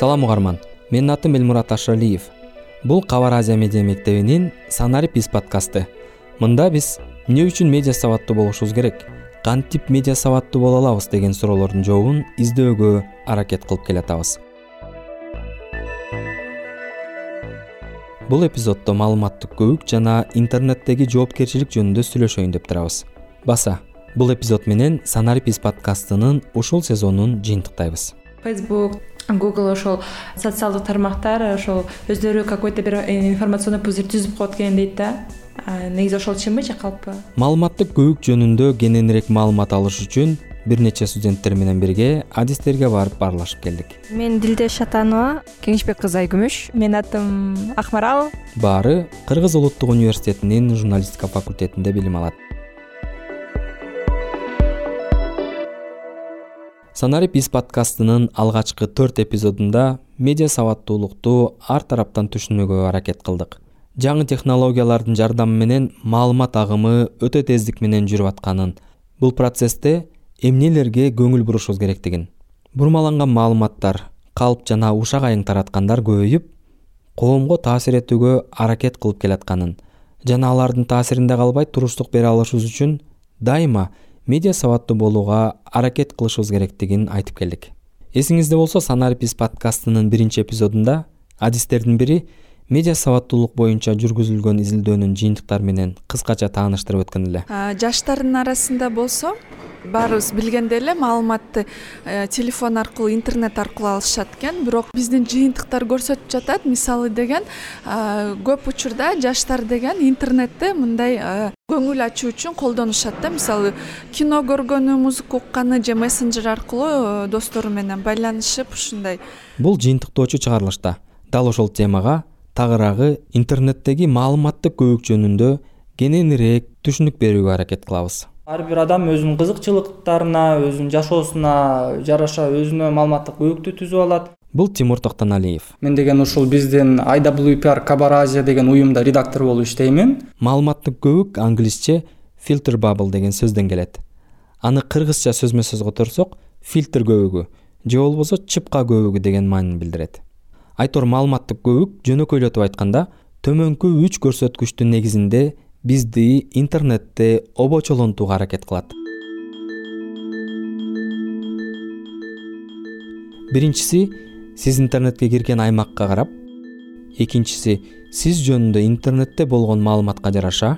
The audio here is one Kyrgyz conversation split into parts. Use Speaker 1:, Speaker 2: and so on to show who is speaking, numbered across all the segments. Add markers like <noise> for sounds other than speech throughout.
Speaker 1: салам угарман. Менин атым элмурат ашалиев. Бул кабар азия медиа мектебинин санарип биз подкасты. Мында биз эмне үчүн медиа сабаттуу болушубуз керек? Кантип медиа сабаттуу боло алабыз? деген суроолордун жообун издөөгө аракет кылып келатабыз. Бул эпизоддо маалыматтык көбүк жана интернеттеги жоопкерчилик жөнүндө сүйлөшөйүн деп турабыз. Баса бул эпизод менен санарип биз подкастынын ушул сезонун жыйынтыктайбыз.
Speaker 2: Фейсбук google ошол социалдык тармактар ошол өздөрү какой то бир информационный пузырь түзүп коет экен дейт да. Негизи ошол чынбы же калппы
Speaker 1: маалыматтык көбүк жөнүндө кененирээк маалымат алыш үчүн бир нече студенттер менен бирге адистерге барып баарлашып келдик.
Speaker 3: Мен дилдеш атанова кеңешбек кызы айкүмүш
Speaker 2: менин атым акмарал
Speaker 1: баары кыргыз улуттук университетинин журналистика факультетинде билим алат санарип биз подкастынын алгачкы төрт эпизодунда медиа сабаттуулукту ар тараптан түшүнүүгө аракет кылдык. Жаңы технологиялардын жардамы менен маалымат агымы өтө тездик менен жүрүп атканын бул процессте эмнелерге көңүл бурушубуз керектигин бурмаланган маалыматтар калп жана ушак айың тараткандар көбөйүп коомго таасир этүүгө аракет кылып келатканын жана алардын таасиринде калбай туруштук бере алышыбыз үчүн дайыма медиа сабаттуу болууга аракет кылышыбыз керектигин айтып келдик. Эсиңизде болсо санарип биз подкастынын биринчи эпизодунда адистердин бири медиа сабаттуулук боюнча жүргүзүлгөн изилдөөнүн жыйынтыктары менен кыскача тааныштырып өткөн эле.
Speaker 4: Жаштардын арасында болсо баарыбыз билгендей эле маалыматты э, телефон аркылуу интернет аркылуу алышат экен. Бирок биздин жыйынтыктар көрсөтүп жатат. Мисалы деген көп учурда жаштар деген интернетти мындай э, көңүл ачуу үчүн колдонушат да. Мисалы кино көргөнү музыка укканы же мессенджер аркылуу э, достору менен байланышып ушундай.
Speaker 1: Бул жыйынтыктоочу чыгарылышта. Дал ошол темага тагыраагы интернеттеги маалыматтык көбүк жөнүндө кененирээк түшүнүк берүүгө аракет кылабыз.
Speaker 5: Ар бир адам өзүнүн кызыкчылыктарына өзүнүн жашоосуна жараша өзүнө маалыматтык көбүктү түзүп алат.
Speaker 1: Бул тимур токтоналиев.
Speaker 5: Мен деген ушул биздин iwpr кабар азия деген уюмда редактор болуп иштеймин.
Speaker 1: Маалыматтык көбүк англисче filter bubble деген сөздөн келет. Аны кыргызча сөзмө сөз которсок фильтр көбүгү же болбосо чыпка көбүгү деген маанини билдирет. Айтор маалыматтык көбүк жөнөкөйлөтүп айтканда төмөнкү үч көрсөткүчтүн негизинде бизди интернетте обочолонтууга аракет кылат. Биринчиси сиз интернетке кирген аймакка карап экинчиси сиз жөнүндө интернетте болгон маалыматка жараша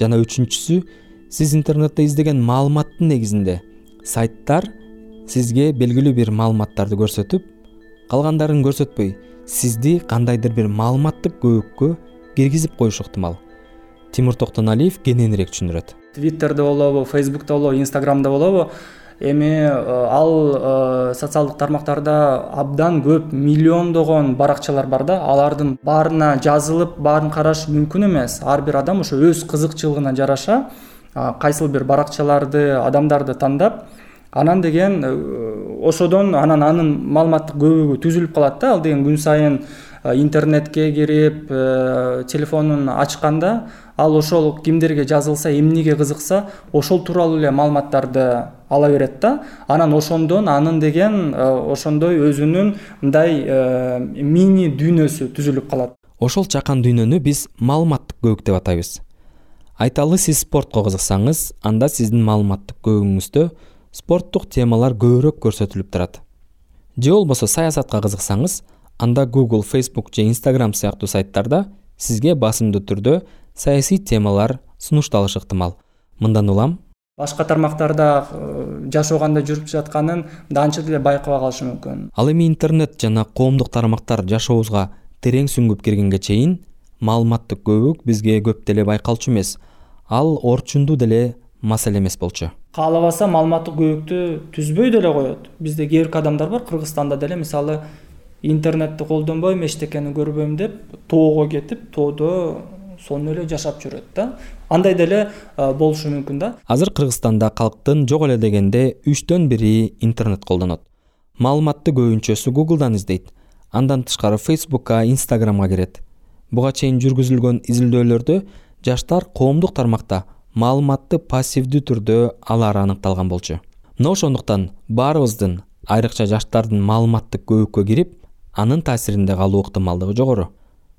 Speaker 1: жана үчүнчүсү сиз интернетте издеген маалыматтын негизинде сайттар сизге белгилүү бир маалыматтарды көрсөтүп калгандарын көрсөтпөй сизди кандайдыр бир маалыматтык көбүккө киргизип коюшу ыктымал тимур токтоналиев кененирээк түшүндүрөт.
Speaker 5: Твиттерде болобу фейсбукта болобу инстаграмда болобу эми э, ал э, социалдык тармактарда абдан көп миллиондогон баракчалар бар да. Алардын баарына жазылып баарын караш мүмкүн эмес. Ар бир адам ошо өз кызыкчылыгына жараша кайсыл бир баракчаларды адамдарды тандап анан деген э, ошодон анан анын маалыматтык көбүгү түзүлүп калат да. Ал деген күн сайын интернетке кирип телефонун ачканда ал ошол кимдерге жазылса эмнеге кызыкса ошол тууралуу эле маалыматтарды ала берет да. Анан ошондон анын деген э, ошондой өзүнүн мындай э, мини дүйнөсү түзүлүп калат.
Speaker 1: Ошол чакан дүйнөнү биз маалыматтык көбүк деп атайбыз айталы сиз спортко кызыксаңыз анда сиздин маалыматтык көбүгүңүздө спорттук темалар көбүрөөк көрсөтүлүп турат. Же болбосо саясатка кызыксаңыз анда google facebook же instagram сыяктуу сайттарда сизге басымдуу түрдө саясий темалар сунушталышы ыктымал мындан улам?
Speaker 5: Башка тармактарда э, жашоо кандай жүрүп жатканын анча деле байкабай калышы мүмкүн.
Speaker 1: Ал эми интернет жана коомдук тармактар жашообузга терең сүңгүп киргенге чейин маалыматтык көбүк бизге көп деле байкалчу эмес. Ал орчундуу деле маселе эмес болчу.
Speaker 5: Каалабаса маалыматтык көбүктү түзбөй деле коет. Бизде кээ бирки адамдар бар. Кыргызстанда деле мисалы интернетти колдонбойм эчтекени көрбөйм деп тоого кетип тоодо сонун эле жашап жүрөт да. Андай деле болушу мүмкүн да.
Speaker 1: Азыр кыргызстанда калктын жок эле дегенде үчтөн бири интернет колдонот. Маалыматты көбүнчөсү гуглдан издейт. Андан тышкары фейсбукка инстаграмга кирет. Буга чейин жүргүзүлгөн изилдөөлөрдө жаштар коомдук тармакта маалыматты пассивдүү түрдө алаары аныкталган болчу. Мына ошондуктан баарыбыздын айрыкча жаштардын маалыматтык көбүккө кирип анын таасиринде калуу ыктымалдыгы жогору.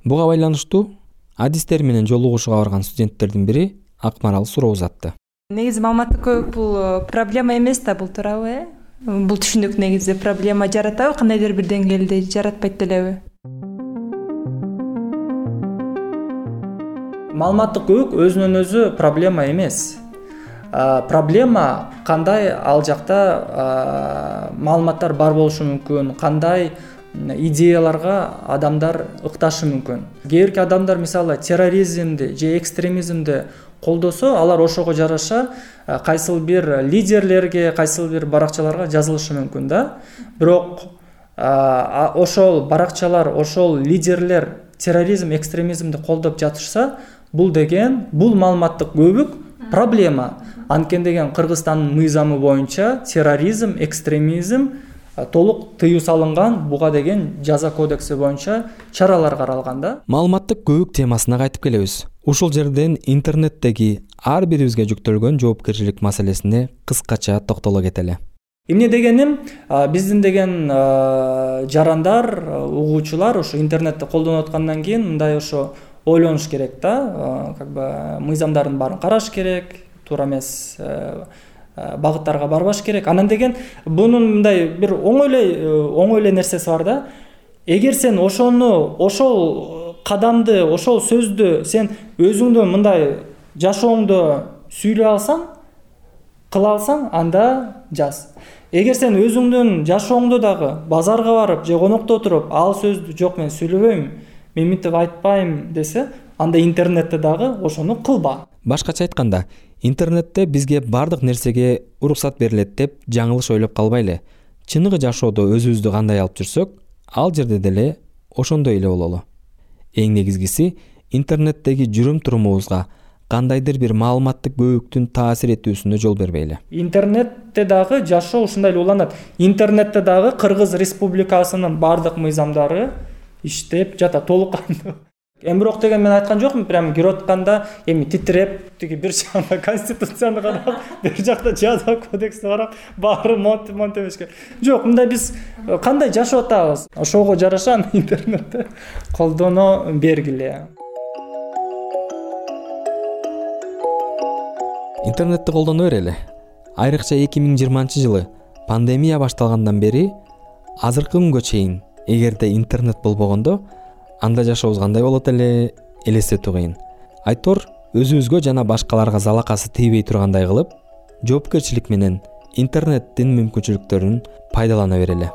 Speaker 1: Буга байланыштуу адистер менен жолугушууга барган студенттердин бири акмарал суроо узатты
Speaker 2: негизи маалыматтык көбүк бул э, проблема эмес да бул туурабы э? Бул түшүнүк негизи проблема жаратабы кандайдыр бир деңгээлде жаратпайт делеби?
Speaker 5: Маалыматтык көбүк өзүнөн өзү проблема эмес. Проблема кандай ал жакта маалыматтар бар болушу мүмкүн кандай идеяларга адамдар ыкташы мүмкүн. Кээ бирки адамдар мисалы терроризмди же экстремизмди колдосо алар ошого жараша кайсыл бир лидерлерге кайсыл бир баракчаларга жазылышы мүмкүн да. Бирок ошол баракчалар ошол лидерлер терроризм экстремизмди колдоп жатышса бул деген бул маалыматтык көбүк проблема. Анткени деген кыргызстандын мыйзамы боюнча терроризм экстремизм толук тыюу салынган буга деген жаза кодекси боюнча чаралар каралган да.
Speaker 1: Маалыматтык көбүк темасына кайтып келебиз. Ушул жерден интернеттеги ар бирибизге жүктөлгөн жоопкерчилик маселесине кыскача токтоло кетели.
Speaker 5: Эмне дегеним биздин деген жарандар угуучулар ушу интернетти колдонуп аткандан кийин мындай ошо ойлонуш керек да. Как бы мыйзамдардын баарын караш керек. Туура эмес Э, багыттарга барбаш керек. Анан деген бунун мындай бир оңой эле э, оңой эле нерсеси бар да. Эгер сен ошону ошол кадамды ошол сөздү сен өзүңдүн мындай жашооңдо сүйлөй алсаң кыла алсаң анда жаз. Эгер сен өзүңдүн жашооңдо дагы базарга барып же конокто отуруп ал сөздү жок мен сүйлөбөйм мен мынтип айтпайм десе анда интернетте дагы ошону кылба.
Speaker 1: Башкача айтканда интернетте бизге баардык нерсеге уруксат берилет деп жаңылыш ойлоп калбайлы. Чыныгы жашоодо өзүбүздү кандай алып жүрсөк ал жерде деле ошондой эле бололу. Эң негизгиси интернеттеги жүрүм турумубузга кандайдыр бир маалыматтык көбүктүн таасир этүүсүнө жол бербейли.
Speaker 5: Интернетте дагы жашоо ушундай эле уланат. Интернетте дагы кыргыз республикасынын баардык мыйзамдары иштеп жатат толук кандуу эми деген мен айткан жокмун прямо кирип атканда эми титиреп тиги бир жагында конституцияны карап <laughs> бир жакта жаза кодексти карап баары монтип монтип керек жок мындай биз э, кандай жашап атабыз ошого жараша <laughs> интернетти колдоно бергиле.
Speaker 1: Интернетти колдоно берели. Айрыкча эки миң жыйырманчы жылы пандемия башталгандан бери азыркы күнгө чейин эгерде интернет болбогондо анда жашообуз кандай болот эле элестетүү кыйын айтор өзүбүзгө жана башкаларга залакасы тийбей тургандай кылып жоопкерчилик менен интернеттин мүмкүнчүлүктөрүн пайдалана берели.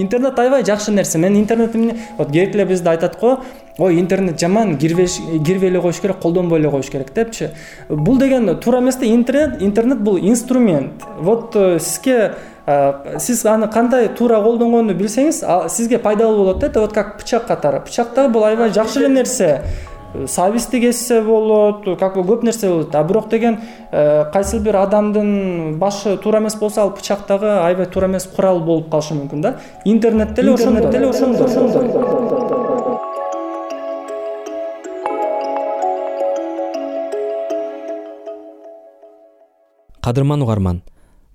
Speaker 5: Интернет аябай жакшы нерсе мен интернет эмне вот кээ биркилер бизде айтат го ой интернет жаман кирбей эле коюш керек колдонбой эле коюш керек депчи. Бул деген туура эмес да интернет интернет бул инструмент. Вот э, сизге сиз аны кандай туура колдонгонду билсеңиз сизге пайдалуу болот да это вот как бычак катары. Бычак дагы бул аябай жакшы эле нерсе. Сабизди кессе болот как бы көп нерсе болот а бирок деген э, кайсыл бир адамдын башы туура эмес болсо ал бычак дагы аябай туура эмес курал болуп калышы мүмкүн да. Интернет деле ошондой деле ошондой. Ошондой.
Speaker 1: Кадырман угарман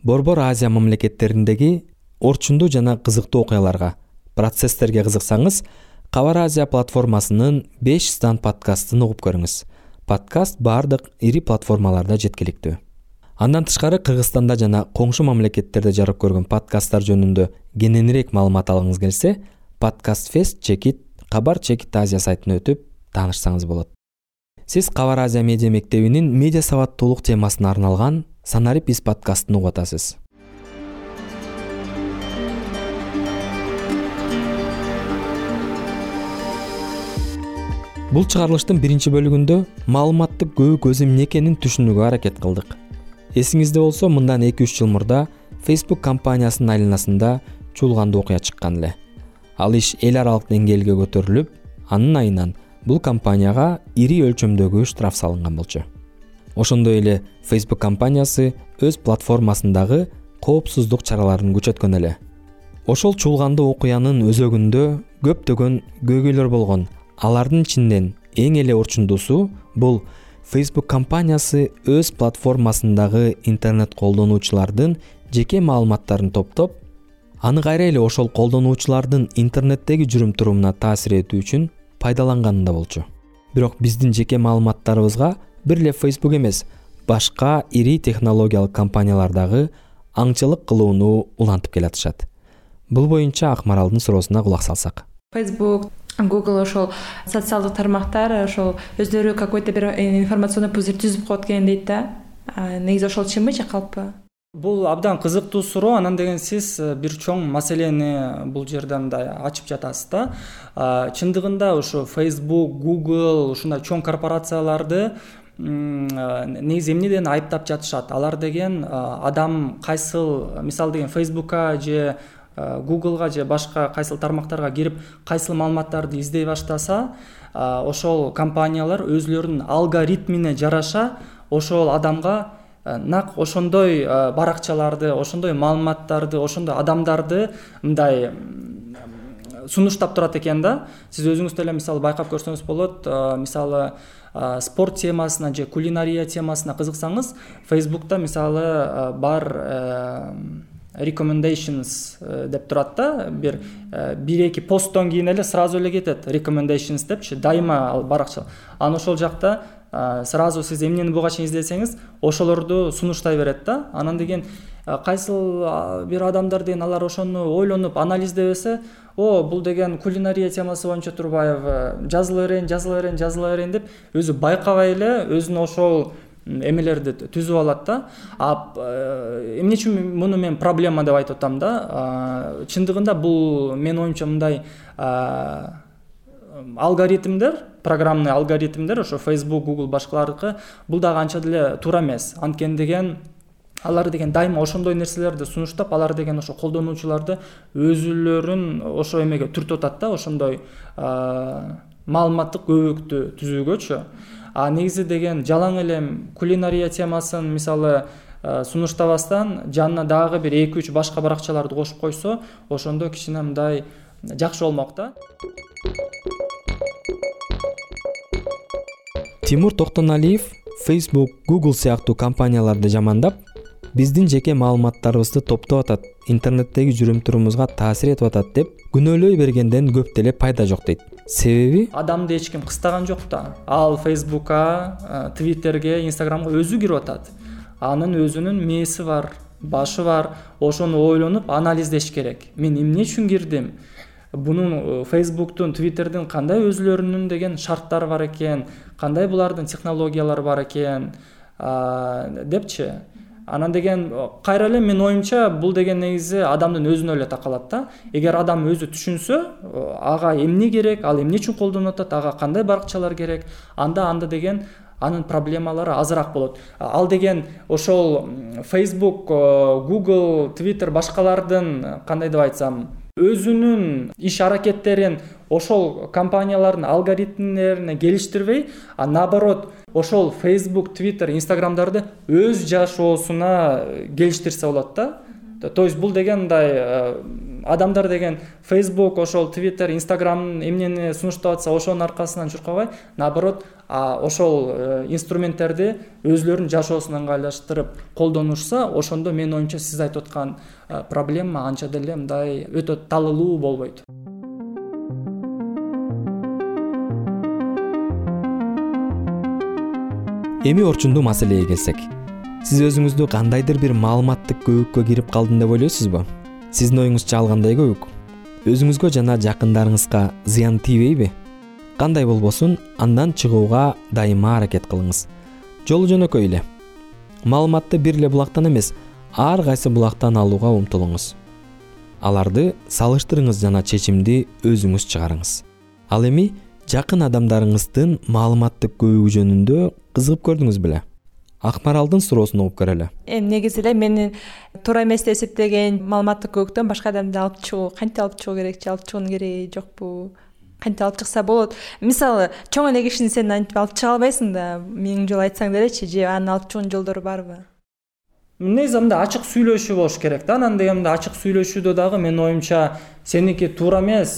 Speaker 1: борбор азия мамлекеттериндеги орчундуу жана кызыктуу окуяларга процесстерге кызыксаңыз кабар азия платформасынын беш стан подкастын угуп көрүңүз. Подкаст баардык ири платформаларда жеткиликтүү. Андан тышкары кыргызстанда жана коңшу мамлекеттерде жарык көргөн подкасттар жөнүндө кененирээк маалымат алгыңыз келсе подкаст фест чекит кабар чекит азия сайтына өтүп таанышсаңыз болот. Сиз кабар азия медиа мектебинин медиа сабаттуулук темасына арналган санарип биз подкастын угуп атасыз бул чыгарылыштын биринчи бөлүгүндө маалыматтык көбүк өзү эмне экенин түшүнүүгө аракет кылдык. Эсиңизде болсо мындан эки үч жыл мурда facebook компаниясынын айланасында чуулгандуу окуя чыккан эле. Ал иш эл аралык деңгээлге көтөрүлүп анын айынан бул компанияга ири өлчөмдөгү штраф салынган болчу ошондой эле facebook компаниясы өз платформасындагы коопсуздук чараларын күчөткөн эле. Ошол чуулгандуу окуянын өзөгүндө көптөгөн көйгөйлөр болгон. Алардын ичинен эң эле орчундуусу бул facebook компаниясы өз платформасындагы интернет колдонуучулардын жеке маалыматтарын топтоп аны кайра эле ошол колдонуучулардын интернеттеги жүрүм турумуна таасир этүү үчүн пайдаланганында болчу. Бирок биздин жеке маалыматтарыбызга бир эле фейсбук эмес башка ири технологиялык компаниялар дагы аңчылык кылууну улантып келатышат. Бул боюнча акмаралдын суроосуна кулак салсак.
Speaker 2: Фейсбук google ошол социалдык тармактар ошол өздөрү какой то бир информационный пузырь түзүп коет экен дейт да? Негизи ошол чынбы же калппы
Speaker 5: бул абдан кызыктуу суроо анан деген сиз э, бир чоң маселени бул жерде мындай ачып жатасыз да. Чындыгында ушу facebook google ушундай чоң корпорацияларды негизи эмнеден айыптап жатышат. Алар деген адам кайсыл мисалы деген фейсбукка же гуглга же башка кайсыл тармактарга кирип кайсыл маалыматтарды издей баштаса ошол компаниялар өзүлөрүнүн алгоритмине жараша ошол адамга нак ошондой баракчаларды ошондой маалыматтарды ошондой адамдарды мындай сунуштап турат экен да. Сиз өзүңүз деле мисалы байкап көрсөңүз болот мисалы спорт темасына же кулинария темасына кызыксаңыз фейсбукта мисалы бар recommmendations э, деп турат да. Бир э, бир эки посттон кийин эле сразу эле кетет recommendations депчи дайыма ал баракча анан ошол жакта сразу сиз эмнени буга чейин издесеңиз ошолорду сунуштай берет да. Анан деген кайсыл бир адамдар деген алар ошону ойлонуп анализдебесе о бул деген кулинария темасы боюнча турбайбы жазыла берейин жазыла берейин жазыла берейин деп өзү байкабай эле өзүнө ошол эмелерди түзүп алат да. А э, эмне үчүн муну мен проблема деп айтып атам да? Чындыгында бул менин оюмча мындай алгоритмдер программный алгоритмдер ошо facebook google башкалардыкы бул дагы анча деле туура эмес. Анткени деген алар деген дайыма ошондой нерселерди сунуштап алар деген ошо колдонуучуларды өзүлөрүн ошо эмеге түртүп атат да ошондой маалыматтык көбөктү түзүүгөчү. А негизи деген жалаң эле кулинария темасын мисалы сунуштабастан жанына дагы бир эки үч башка баракчаларды кошуп койсо ошондо кичине мындай жакшы болмок да.
Speaker 1: Тимур токтоналиев facebook google сыяктуу компанияларды жамандап биздин жеке маалыматтарыбызды топтоп атат интернеттеги жүрүм турумубузга таасир этип атат деп күнөөлөй бергенден көп деле пайда жок дейт. Себеби
Speaker 5: адамды эч ким кыстаган жок да. Ал фейсбукка э, твиттерге инстаграмга өзү кирип атат. Анын өзүнүн мээси бар башы бар. Ошону ойлонуп анализдеш керек. Мен эмне үчүн кирдим? Бунун э, фейсбуктун твиттердин кандай өзүлөрүнүн деген шарттары бар экен? Кандай булардын технологиялары бар экен? Депчи анан деген кайра эле менин оюмча бул деген негизи адамдын өзүнө эле такалат да. Эгер адам өзү түшүнсө ага эмне керек ал эмне үчүн колдонуп атат ага кандай баракчалар керек анда анда деген анын проблемалары азыраак болот. Ал деген ошол facebook google twitter башкалардын кандай деп айтсам өзүнүн иш аракеттерин ошол компаниялардын алгоритмдерине келиштирбей а наоборот ошол facebook twitter instagramдарды өз жашоосуна келиштирсе болот да. То есть бул деген мындай э, адамдар деген facebook ошол twitter instagram эмнени сунуштап атса ошонун аркасынан чуркабай наоборот ошол э, инструменттерди өзүлөрүнүн жашоосуна ыңгайлаштырып колдонушса ошондо менин оюмча сиз айтып аткан э, проблема анча деле мындай өтө талылуу болбойт.
Speaker 1: Эми орчундуу маселеге келсек сиз өзүңүздү кандайдыр бир маалыматтык көбүккө кирип калдым деп ойлойсузбу сиздин оюңузча ал кандай көбүк. Өзүңүзгө жана жакындарыңызга зыян тийбейби кандай болбосун андан чыгууга дайыма аракет кылыңыз. Жолу жөнөкөй эле. Маалыматты бир эле булактан эмес ар кайсы булактан алууга умтулуңуз. Аларды салыштырыңыз жана чечимди өзүңүз чыгарыңыз. Ал эми жакын адамдарыңыздын маалыматтык көбүгү жөнүндө кызыгып көрдүңүз беле акмаралдын суроосун угуп көрөлү
Speaker 2: эми негизи эле менин туура эмес деп эсептеген маалыматтык көбүктөн башка адамды алып чыгуу кантип алып чыгуу керек же алып чыгуунун кереги жокпу? Кантип алып чыкса болот? Мисалы чоң эле кишини сен антип алып чыга албайсың да миң жолу айтсаң делечи же анын алып чыгуунун жолдору барбы?
Speaker 5: Негизи мындай ачык сүйлөшүү болуш керек да анан деген мындай ачык сүйлөшүүдө дагы менин оюмча сеники туура эмес.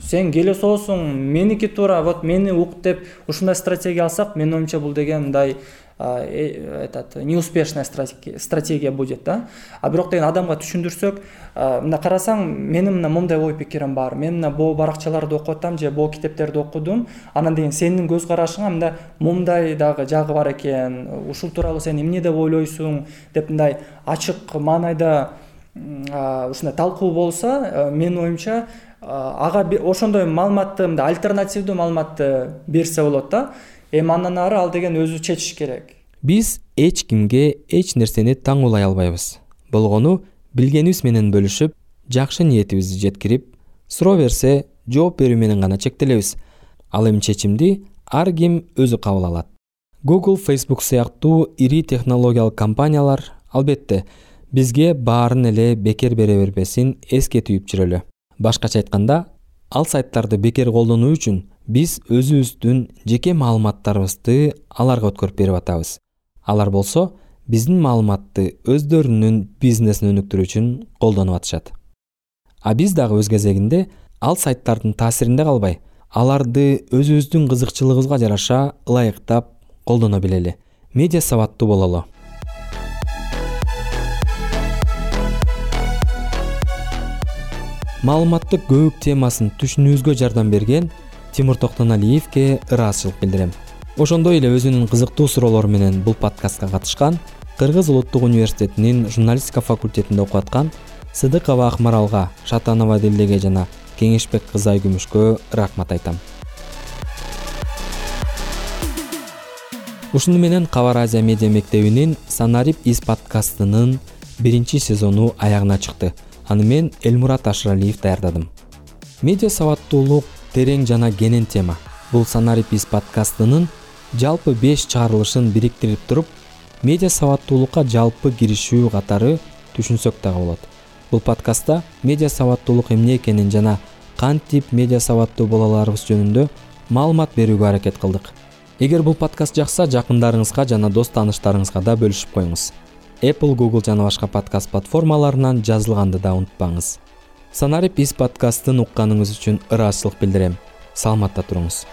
Speaker 5: Сен келесоосуң меники туура вот мени ук деп ушундай стратегия алсак менин оюмча бул деген мындай э, этот неуспешная стратегия будет да? А бирок деген адамга түшүндүрсөк мындай карасаң менин мына моундай ой пикирим бар. Мен мына могу баракчаларды окуп атам же могу китептерди окудум анан деген сенин көз карашыңа мындай моундай дагы жагы бар экен ушул тууралуу сен эмне деп ойлойсуң деп мындай ачык маанайда ушундай талкуу болсо менин оюмча ага ошондой маалыматты мындай альтернативдүү маалыматты берсе болот да эми андан ары ал деген өзү чечиш керек.
Speaker 1: Биз эч кимге эч нерсени таңуулай албайбыз. Болгону билгенибиз менен бөлүшүп жакшы ниетибизди жеткирип суроо берсе жооп берүү менен гана чектелебиз. Ал эми чечимди ар ким өзү кабыл алат. Google facebook сыяктуу ири технологиялык компаниялар албетте бизге баарын эле бекер бере бербесин эскертип жүрөлү. Башкача айтканда ал сайттарды бекер колдонуу үчүн биз өзүбүздүн жеке маалыматтарыбызды аларга өткөрүп берип атабыз. Алар болсо биздин маалыматты өздөрүнүн бизнесин өнүктүрүү үчүн колдонуп атышат. А биз дагы өз кезегинде ал сайттардын таасиринде калбай аларды өзүбүздүн кызыкчылыгыбызга жараша ылайыктап колдоно билели. Медиа сабаттуу бололу. Маалыматтык көбүк темасын түшүнүүбүзгө жардам берген тимур токтоналиевке ыраазычылык билдирем. Ошондой эле өзүнүн кызыктуу суроолору менен бул подкастка катышкан кыргыз улуттук университетинин журналистика факультетинде окуп аткан сыдыкова акмаралга шатанова дилдеге жана кеңешбек кызы айкүмүшкө рахмат айтам. Ушуну менен кабар азия медиа мектебинин санарип из подкастынын биринчи сезону аягына чыкты. Аны мен элмурат ашыралиев даярдадым. Медиа сабаттуулук терең жана кенен тема. Бул санарип из подкастынын жалпы беш чыгарылышын бириктирип туруп медиа сабаттуулукка жалпы киришүү катары түшүнсөк дагы болот. Бул подкастта медиа сабаттуулук эмне экенин жана кантип медиа сабаттуу боло аларыбыз жөнүндө маалымат берүүгө аракет кылдык. Эгер бул подкаст жакса жакындарыңызга жана дос тааныштарыңызга да бөлүшүп коюңуз. Apple google жана башка подкаст платформаларынан жазылганды да унутпаңыз санарип из подкастын укканыңыз үчүн ыраазычылык билдирем. Саламатта туруңуз